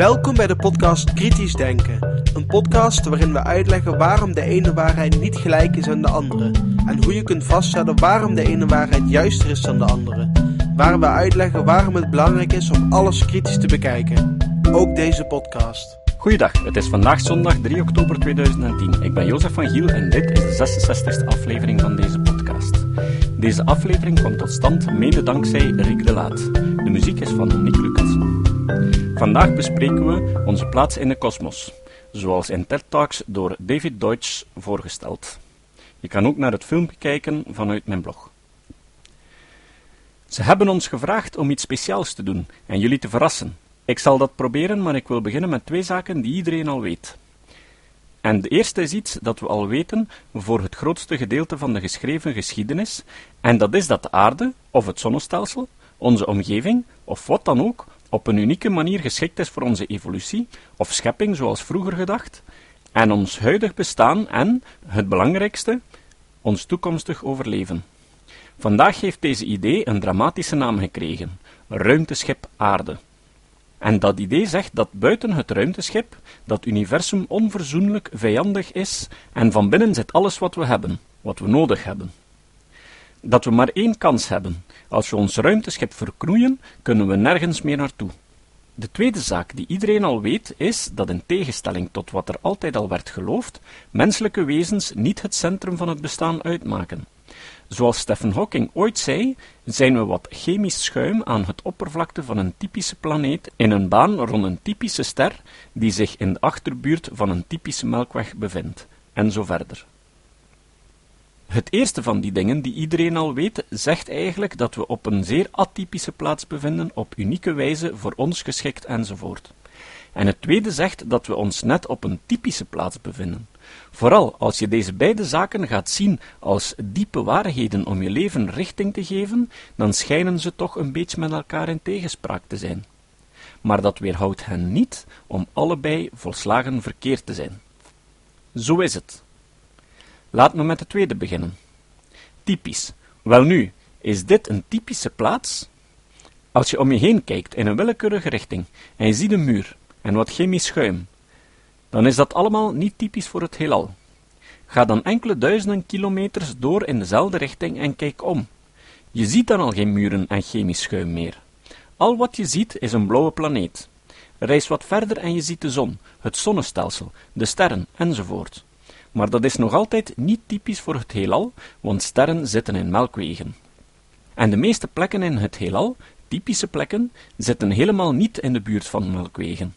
Welkom bij de podcast Kritisch Denken. Een podcast waarin we uitleggen waarom de ene waarheid niet gelijk is aan de andere. En hoe je kunt vaststellen waarom de ene waarheid juister is dan de andere. Waar we uitleggen waarom het belangrijk is om alles kritisch te bekijken. Ook deze podcast. Goeiedag, het is vandaag zondag 3 oktober 2010. Ik ben Jozef van Giel en dit is de 66e aflevering van deze podcast. Deze aflevering komt tot stand mede dankzij Riek de Laat. De muziek is van Nick Lucas. Vandaag bespreken we onze plaats in de kosmos, zoals in TED Talks door David Deutsch voorgesteld. Je kan ook naar het filmpje kijken vanuit mijn blog. Ze hebben ons gevraagd om iets speciaals te doen en jullie te verrassen. Ik zal dat proberen, maar ik wil beginnen met twee zaken die iedereen al weet. En de eerste is iets dat we al weten voor het grootste gedeelte van de geschreven geschiedenis, en dat is dat de aarde, of het zonnestelsel, onze omgeving, of wat dan ook, op een unieke manier geschikt is voor onze evolutie, of schepping zoals vroeger gedacht, en ons huidig bestaan en, het belangrijkste, ons toekomstig overleven. Vandaag heeft deze idee een dramatische naam gekregen: ruimteschip aarde. En dat idee zegt dat buiten het ruimteschip dat universum onverzoenlijk vijandig is en van binnen zit alles wat we hebben, wat we nodig hebben. Dat we maar één kans hebben. Als we ons ruimteschip verknoeien, kunnen we nergens meer naartoe. De tweede zaak die iedereen al weet is dat in tegenstelling tot wat er altijd al werd geloofd, menselijke wezens niet het centrum van het bestaan uitmaken. Zoals Stephen Hawking ooit zei, zijn we wat chemisch schuim aan het oppervlakte van een typische planeet in een baan rond een typische ster die zich in de achterbuurt van een typische melkweg bevindt, en zo verder. Het eerste van die dingen die iedereen al weet, zegt eigenlijk dat we op een zeer atypische plaats bevinden, op unieke wijze voor ons geschikt enzovoort. En het tweede zegt dat we ons net op een typische plaats bevinden. Vooral als je deze beide zaken gaat zien als diepe waarheden om je leven richting te geven, dan schijnen ze toch een beetje met elkaar in tegenspraak te zijn. Maar dat weerhoudt hen niet om allebei volslagen verkeerd te zijn. Zo is het. Laat me met de tweede beginnen. Typisch. Welnu, is dit een typische plaats? Als je om je heen kijkt in een willekeurige richting en je ziet een muur en wat chemisch schuim, dan is dat allemaal niet typisch voor het heelal. Ga dan enkele duizenden kilometers door in dezelfde richting en kijk om. Je ziet dan al geen muren en chemisch schuim meer. Al wat je ziet is een blauwe planeet. Reis wat verder en je ziet de zon, het zonnestelsel, de sterren enzovoort. Maar dat is nog altijd niet typisch voor het heelal, want sterren zitten in melkwegen. En de meeste plekken in het heelal, typische plekken, zitten helemaal niet in de buurt van melkwegen.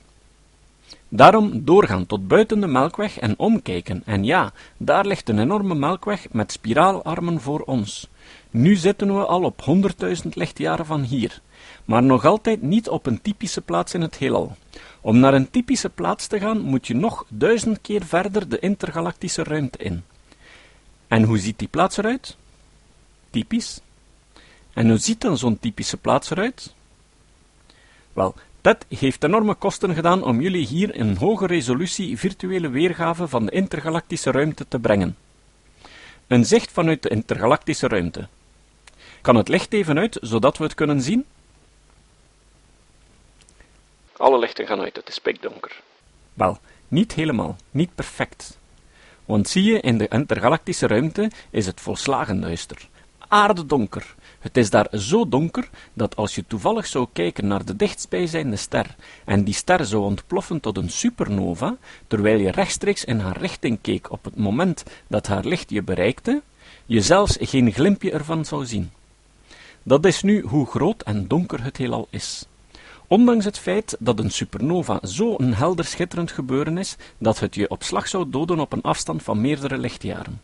Daarom doorgaan tot buiten de melkweg en omkijken. En ja, daar ligt een enorme melkweg met spiraalarmen voor ons. Nu zitten we al op honderdduizend lichtjaren van hier, maar nog altijd niet op een typische plaats in het heelal. Om naar een typische plaats te gaan, moet je nog duizend keer verder de intergalactische ruimte in. En hoe ziet die plaats eruit? Typisch. En hoe ziet dan zo'n typische plaats eruit? Wel, dat heeft enorme kosten gedaan om jullie hier een hoge resolutie virtuele weergave van de intergalactische ruimte te brengen. Een zicht vanuit de intergalactische ruimte. Kan het licht even uit, zodat we het kunnen zien? Alle lichten gaan uit, het is pikdonker. Wel, niet helemaal, niet perfect. Want zie je, in de intergalactische ruimte is het volslagen duister. Aardedonker, het is daar zo donker dat als je toevallig zou kijken naar de dichtstbijzijnde ster en die ster zou ontploffen tot een supernova, terwijl je rechtstreeks in haar richting keek op het moment dat haar licht je bereikte, je zelfs geen glimpje ervan zou zien. Dat is nu hoe groot en donker het heelal is. Ondanks het feit dat een supernova zo een helder schitterend gebeuren is, dat het je op slag zou doden op een afstand van meerdere lichtjaren.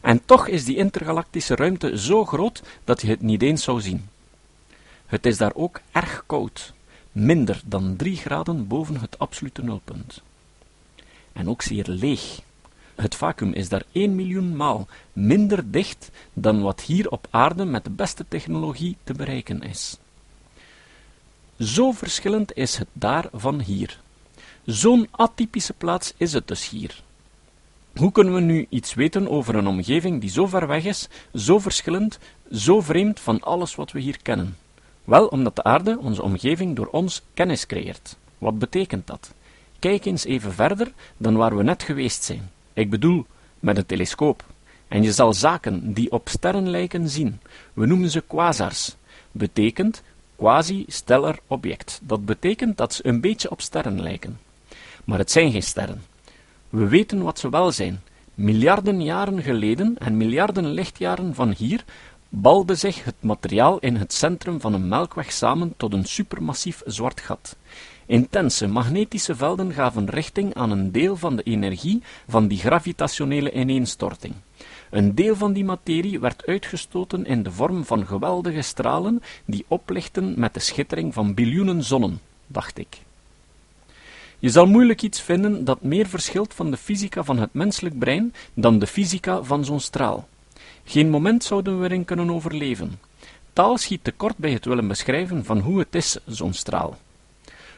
En toch is die intergalactische ruimte zo groot dat je het niet eens zou zien. Het is daar ook erg koud, minder dan 3 graden boven het absolute nulpunt. En ook zeer leeg. Het vacuüm is daar 1 miljoen maal minder dicht dan wat hier op aarde met de beste technologie te bereiken is. Zo verschillend is het daar van hier. Zo'n atypische plaats is het dus hier. Hoe kunnen we nu iets weten over een omgeving die zo ver weg is, zo verschillend, zo vreemd van alles wat we hier kennen? Wel, omdat de aarde, onze omgeving, door ons kennis creëert. Wat betekent dat? Kijk eens even verder dan waar we net geweest zijn. Ik bedoel, met een telescoop. En je zal zaken die op sterren lijken zien. We noemen ze quasars. Betekent quasi-stellar object. Dat betekent dat ze een beetje op sterren lijken. Maar het zijn geen sterren. We weten wat ze wel zijn. Miljarden jaren geleden en miljarden lichtjaren van hier balde zich het materiaal in het centrum van een melkweg samen tot een supermassief zwart gat. Intense magnetische velden gaven richting aan een deel van de energie van die gravitationele ineenstorting. Een deel van die materie werd uitgestoten in de vorm van geweldige stralen die oplichten met de schittering van biljoenen zonnen, dacht ik. Je zal moeilijk iets vinden dat meer verschilt van de fysica van het menselijk brein dan de fysica van zo'n straal. Geen moment zouden we erin kunnen overleven. Taal schiet tekort bij het willen beschrijven van hoe het is, zo'n straal.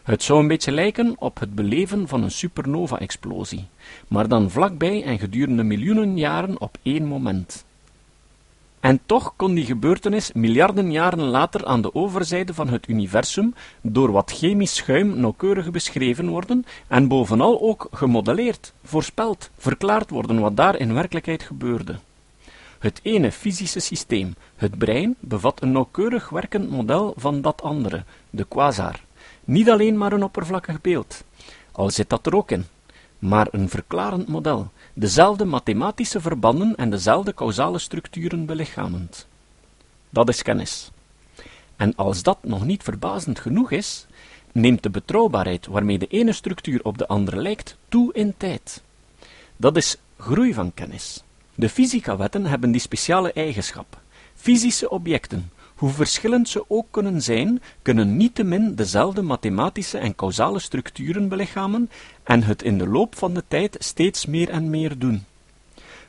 Het zou een beetje lijken op het beleven van een supernova-explosie, maar dan vlakbij en gedurende miljoenen jaren op één moment. En toch kon die gebeurtenis miljarden jaren later aan de overzijde van het universum door wat chemisch schuim nauwkeurig beschreven worden en bovenal ook gemodelleerd, voorspeld, verklaard worden wat daar in werkelijkheid gebeurde. Het ene fysische systeem, het brein, bevat een nauwkeurig werkend model van dat andere, de quasar. Niet alleen maar een oppervlakkig beeld, al zit dat er ook in, maar een verklarend model, dezelfde mathematische verbanden en dezelfde causale structuren belichamend. Dat is kennis. En als dat nog niet verbazend genoeg is, neemt de betrouwbaarheid waarmee de ene structuur op de andere lijkt toe in tijd. Dat is groei van kennis. De fysica-wetten hebben die speciale eigenschap. Fysische objecten, hoe verschillend ze ook kunnen zijn, kunnen niettemin dezelfde mathematische en causale structuren belichamen en het in de loop van de tijd steeds meer en meer doen.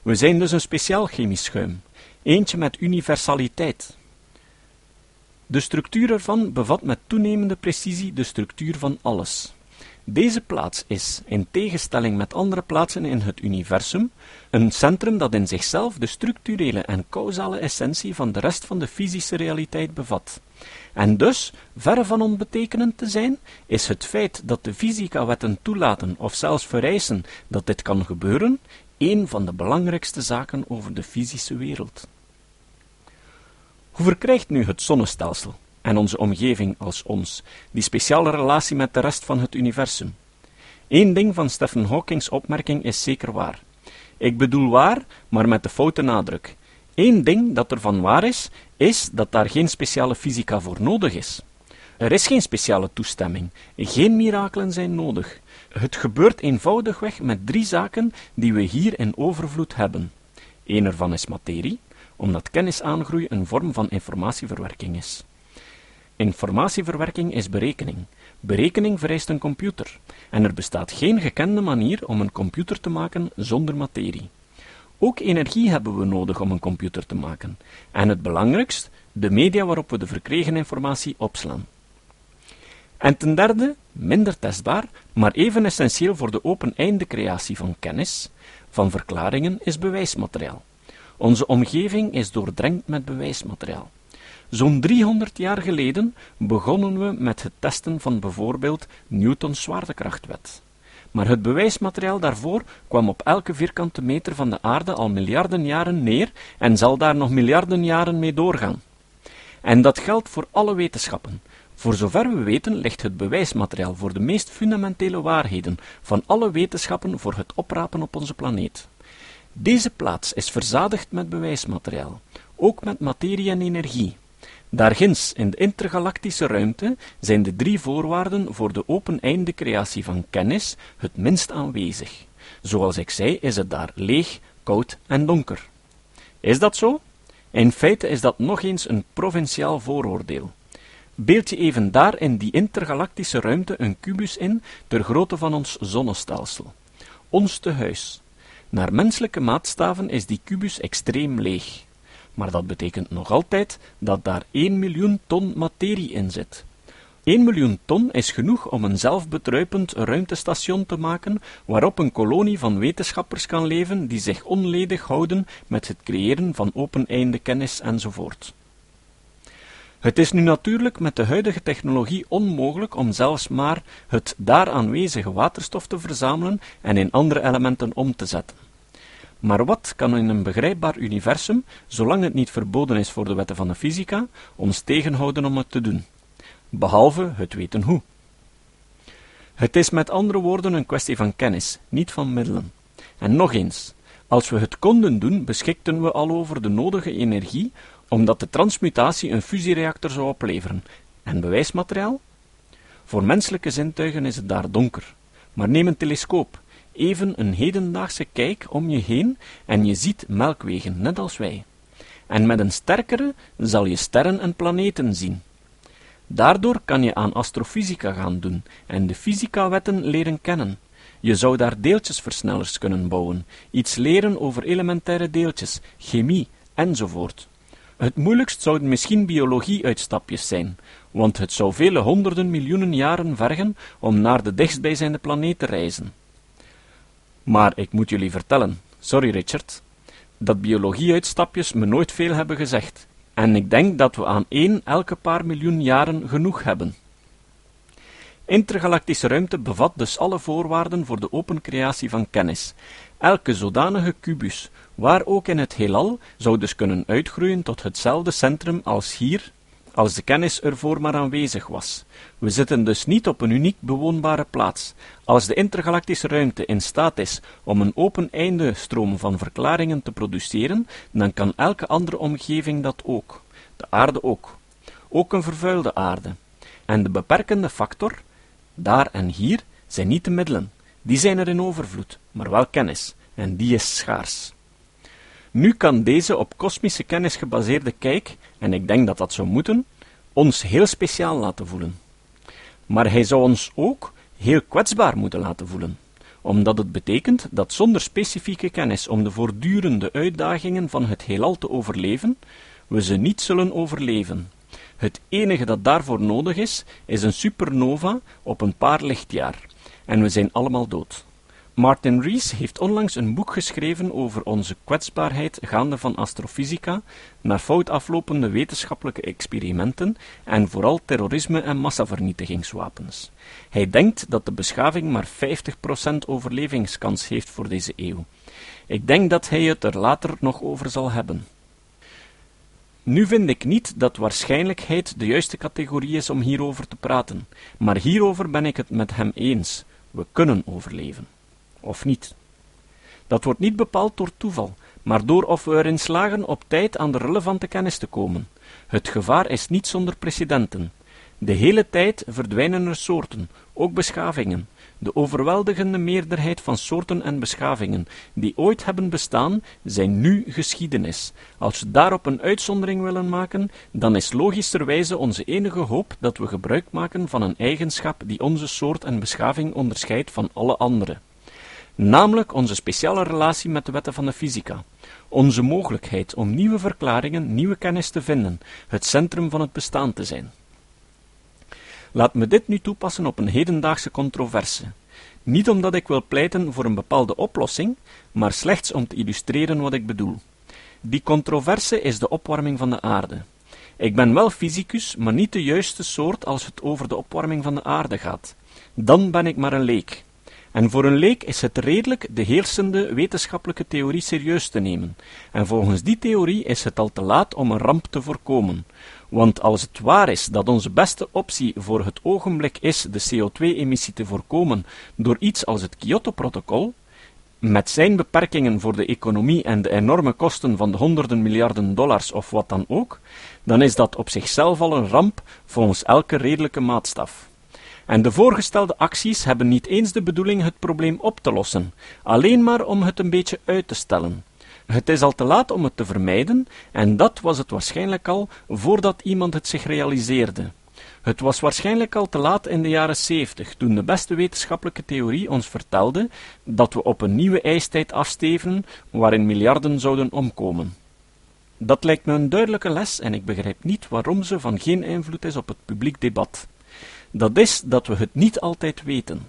We zijn dus een speciaal chemisch schuim, eentje met universaliteit. De structuur ervan bevat met toenemende precisie de structuur van alles. Deze plaats is, in tegenstelling met andere plaatsen in het universum, een centrum dat in zichzelf de structurele en causale essentie van de rest van de fysische realiteit bevat. En dus, verre van onbetekenend te zijn, is het feit dat de fysica-wetten toelaten of zelfs vereisen dat dit kan gebeuren, een van de belangrijkste zaken over de fysische wereld. Hoe verkrijgt nu het zonnestelsel en onze omgeving als ons die speciale relatie met de rest van het universum? Eén ding van Stephen Hawkings opmerking is zeker waar. Ik bedoel waar, maar met de foute nadruk. Eén ding dat ervan waar is, is dat daar geen speciale fysica voor nodig is. Er is geen speciale toestemming, geen mirakelen zijn nodig. Het gebeurt eenvoudigweg met drie zaken die we hier in overvloed hebben. Eén ervan is materie, omdat kennisaangroei een vorm van informatieverwerking is. Informatieverwerking is berekening. Berekening vereist een computer, en er bestaat geen gekende manier om een computer te maken zonder materie. Ook energie hebben we nodig om een computer te maken, en het belangrijkst, de media waarop we de verkregen informatie opslaan. En ten derde, minder testbaar, maar even essentieel voor de open-einde creatie van kennis, van verklaringen, is bewijsmateriaal. Onze omgeving is doordrenkt met bewijsmateriaal. Zo'n 300 jaar geleden begonnen we met het testen van bijvoorbeeld Newtons zwaartekrachtwet. Maar het bewijsmateriaal daarvoor kwam op elke vierkante meter van de aarde al miljarden jaren neer en zal daar nog miljarden jaren mee doorgaan. En dat geldt voor alle wetenschappen. Voor zover we weten ligt het bewijsmateriaal voor de meest fundamentele waarheden van alle wetenschappen voor het oprapen op onze planeet. Deze plaats is verzadigd met bewijsmateriaal, ook met materie en energie. Daarginds, in de intergalactische ruimte, zijn de drie voorwaarden voor de open-einde creatie van kennis het minst aanwezig. Zoals ik zei, is het daar leeg, koud en donker. Is dat zo? In feite is dat nog eens een provinciaal vooroordeel. Beeld je even daar in die intergalactische ruimte een kubus in, ter grootte van ons zonnestelsel. Ons tehuis. Naar menselijke maatstaven is die kubus extreem leeg maar dat betekent nog altijd dat daar 1 miljoen ton materie in zit. 1 miljoen ton is genoeg om een zelfbedruipend ruimtestation te maken waarop een kolonie van wetenschappers kan leven die zich onledig houden met het creëren van open-einde kennis enzovoort. Het is nu natuurlijk met de huidige technologie onmogelijk om zelfs maar het daar aanwezige waterstof te verzamelen en in andere elementen om te zetten. Maar wat kan in een begrijpbaar universum, zolang het niet verboden is voor de wetten van de fysica, ons tegenhouden om het te doen? Behalve het weten hoe. Het is met andere woorden een kwestie van kennis, niet van middelen. En nog eens, als we het konden doen, beschikten we al over de nodige energie, omdat de transmutatie een fusiereactor zou opleveren. En bewijsmateriaal? Voor menselijke zintuigen is het daar donker. Maar neem een telescoop, even een hedendaagse kijk om je heen en je ziet melkwegen, net als wij. En met een sterkere zal je sterren en planeten zien. Daardoor kan je aan astrofysica gaan doen en de fysica-wetten leren kennen. Je zou daar deeltjesversnellers kunnen bouwen, iets leren over elementaire deeltjes, chemie enzovoort. Het moeilijkst zouden misschien biologie-uitstapjes zijn, want het zou vele honderden miljoenen jaren vergen om naar de dichtstbijzijnde planeet te reizen. Maar ik moet jullie vertellen, sorry Richard, dat biologie-uitstapjes me nooit veel hebben gezegd, en ik denk dat we aan één elke paar miljoen jaren genoeg hebben. Intergalactische ruimte bevat dus alle voorwaarden voor de open creatie van kennis. Elke zodanige kubus, waar ook in het heelal, zou dus kunnen uitgroeien tot hetzelfde centrum als hier, als de kennis ervoor maar aanwezig was. We zitten dus niet op een uniek bewoonbare plaats. Als de intergalactische ruimte in staat is om een open einde stroom van verklaringen te produceren, dan kan elke andere omgeving dat ook. De aarde ook. Ook een vervuilde aarde. En de beperkende factor, daar en hier, zijn niet de middelen. Die zijn er in overvloed, maar wel kennis, en die is schaars. Nu kan deze op kosmische kennis gebaseerde kijk, en ik denk dat dat zou moeten, ons heel speciaal laten voelen. Maar hij zou ons ook heel kwetsbaar moeten laten voelen, omdat het betekent dat zonder specifieke kennis om de voortdurende uitdagingen van het heelal te overleven, we ze niet zullen overleven. Het enige dat daarvoor nodig is, is een supernova op een paar lichtjaar, en we zijn allemaal dood. Martin Rees heeft onlangs een boek geschreven over onze kwetsbaarheid gaande van astrofysica naar fout aflopende wetenschappelijke experimenten en vooral terrorisme en massavernietigingswapens. Hij denkt dat de beschaving maar 50% overlevingskans heeft voor deze eeuw. Ik denk dat hij het er later nog over zal hebben. Nu vind ik niet dat waarschijnlijkheid de juiste categorie is om hierover te praten, maar hierover ben ik het met hem eens. We kunnen overleven of niet. Dat wordt niet bepaald door toeval, maar door of we erin slagen op tijd aan de relevante kennis te komen. Het gevaar is niet zonder precedenten. De hele tijd verdwijnen er soorten, ook beschavingen. De overweldigende meerderheid van soorten en beschavingen die ooit hebben bestaan, zijn nu geschiedenis. Als we daarop een uitzondering willen maken, dan is logischerwijze onze enige hoop dat we gebruik maken van een eigenschap die onze soort en beschaving onderscheidt van alle andere namelijk onze speciale relatie met de wetten van de fysica, onze mogelijkheid om nieuwe verklaringen, nieuwe kennis te vinden, het centrum van het bestaan te zijn. Laat me dit nu toepassen op een hedendaagse controverse. Niet omdat ik wil pleiten voor een bepaalde oplossing, maar slechts om te illustreren wat ik bedoel. Die controverse is de opwarming van de aarde. Ik ben wel fysicus, maar niet de juiste soort als het over de opwarming van de aarde gaat. Dan ben ik maar een leek. En voor een leek is het redelijk de heersende wetenschappelijke theorie serieus te nemen. En volgens die theorie is het al te laat om een ramp te voorkomen. Want als het waar is dat onze beste optie voor het ogenblik is de CO2-emissie te voorkomen door iets als het Kyoto-protocol, met zijn beperkingen voor de economie en de enorme kosten van de honderden miljarden dollars of wat dan ook, dan is dat op zichzelf al een ramp volgens elke redelijke maatstaf. En de voorgestelde acties hebben niet eens de bedoeling het probleem op te lossen, alleen maar om het een beetje uit te stellen. Het is al te laat om het te vermijden, en dat was het waarschijnlijk al voordat iemand het zich realiseerde. Het was waarschijnlijk al te laat in de jaren zeventig, toen de beste wetenschappelijke theorie ons vertelde dat we op een nieuwe ijstijd afsteven, waarin miljarden zouden omkomen. Dat lijkt me een duidelijke les en ik begrijp niet waarom ze van geen invloed is op het publiek debat. Dat is dat we het niet altijd weten.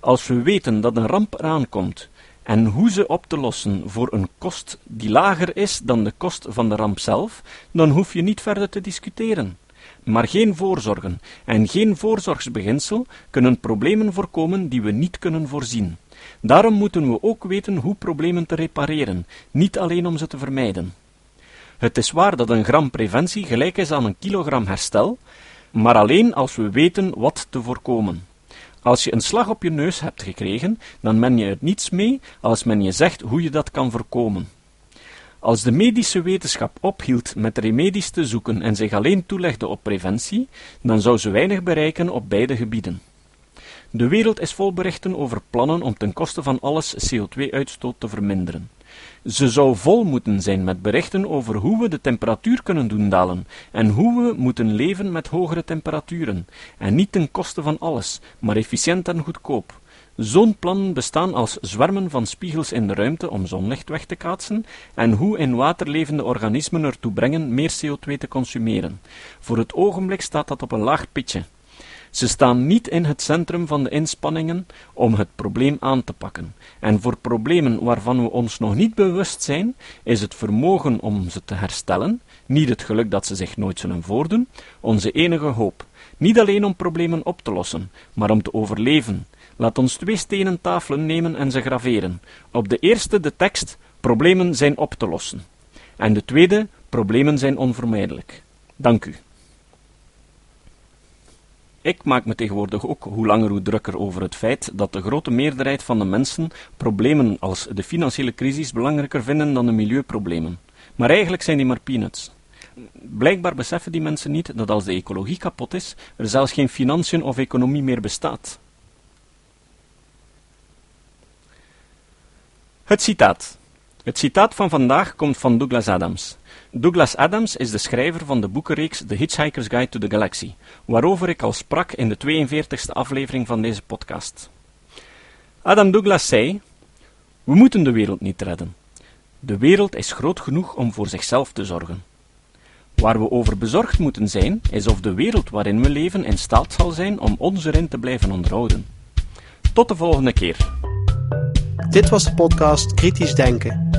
Als we weten dat een ramp eraan komt en hoe ze op te lossen voor een kost die lager is dan de kost van de ramp zelf, dan hoef je niet verder te discussiëren. Maar geen voorzorgen en geen voorzorgsbeginsel kunnen problemen voorkomen die we niet kunnen voorzien. Daarom moeten we ook weten hoe problemen te repareren, niet alleen om ze te vermijden. Het is waar dat een gram preventie gelijk is aan een kilogram herstel, maar alleen als we weten wat te voorkomen. Als je een slag op je neus hebt gekregen, dan ben je er niets mee als men je zegt hoe je dat kan voorkomen. Als de medische wetenschap ophield met remedies te zoeken en zich alleen toelegde op preventie, dan zou ze weinig bereiken op beide gebieden. De wereld is vol berichten over plannen om ten koste van alles CO2-uitstoot te verminderen. Ze zou vol moeten zijn met berichten over hoe we de temperatuur kunnen doen dalen en hoe we moeten leven met hogere temperaturen, en niet ten koste van alles, maar efficiënt en goedkoop. Zo'n plannen bestaan als zwermen van spiegels in de ruimte om zonlicht weg te kaatsen en hoe in water levende organismen ertoe brengen meer CO2 te consumeren. Voor het ogenblik staat dat op een laag pitje. Ze staan niet in het centrum van de inspanningen om het probleem aan te pakken. En voor problemen waarvan we ons nog niet bewust zijn, is het vermogen om ze te herstellen, niet het geluk dat ze zich nooit zullen voordoen, onze enige hoop. Niet alleen om problemen op te lossen, maar om te overleven. Laat ons twee stenen tafelen nemen en ze graveren. Op de eerste de tekst: Problemen zijn op te lossen. En de tweede: Problemen zijn onvermijdelijk. Dank u. Ik maak me tegenwoordig ook hoe langer hoe drukker over het feit dat de grote meerderheid van de mensen problemen als de financiële crisis belangrijker vinden dan de milieuproblemen. Maar eigenlijk zijn die maar peanuts. Blijkbaar beseffen die mensen niet dat als de ecologie kapot is, er zelfs geen financiën of economie meer bestaat. Het citaat. Het citaat van vandaag komt van Douglas Adams. Douglas Adams is de schrijver van de boekenreeks The Hitchhiker's Guide to the Galaxy, waarover ik al sprak in de 42e aflevering van deze podcast. Adam Douglas zei: We moeten de wereld niet redden. De wereld is groot genoeg om voor zichzelf te zorgen. Waar we over bezorgd moeten zijn, is of de wereld waarin we leven in staat zal zijn om ons erin te blijven onderhouden. Tot de volgende keer. Dit was de podcast Kritisch Denken.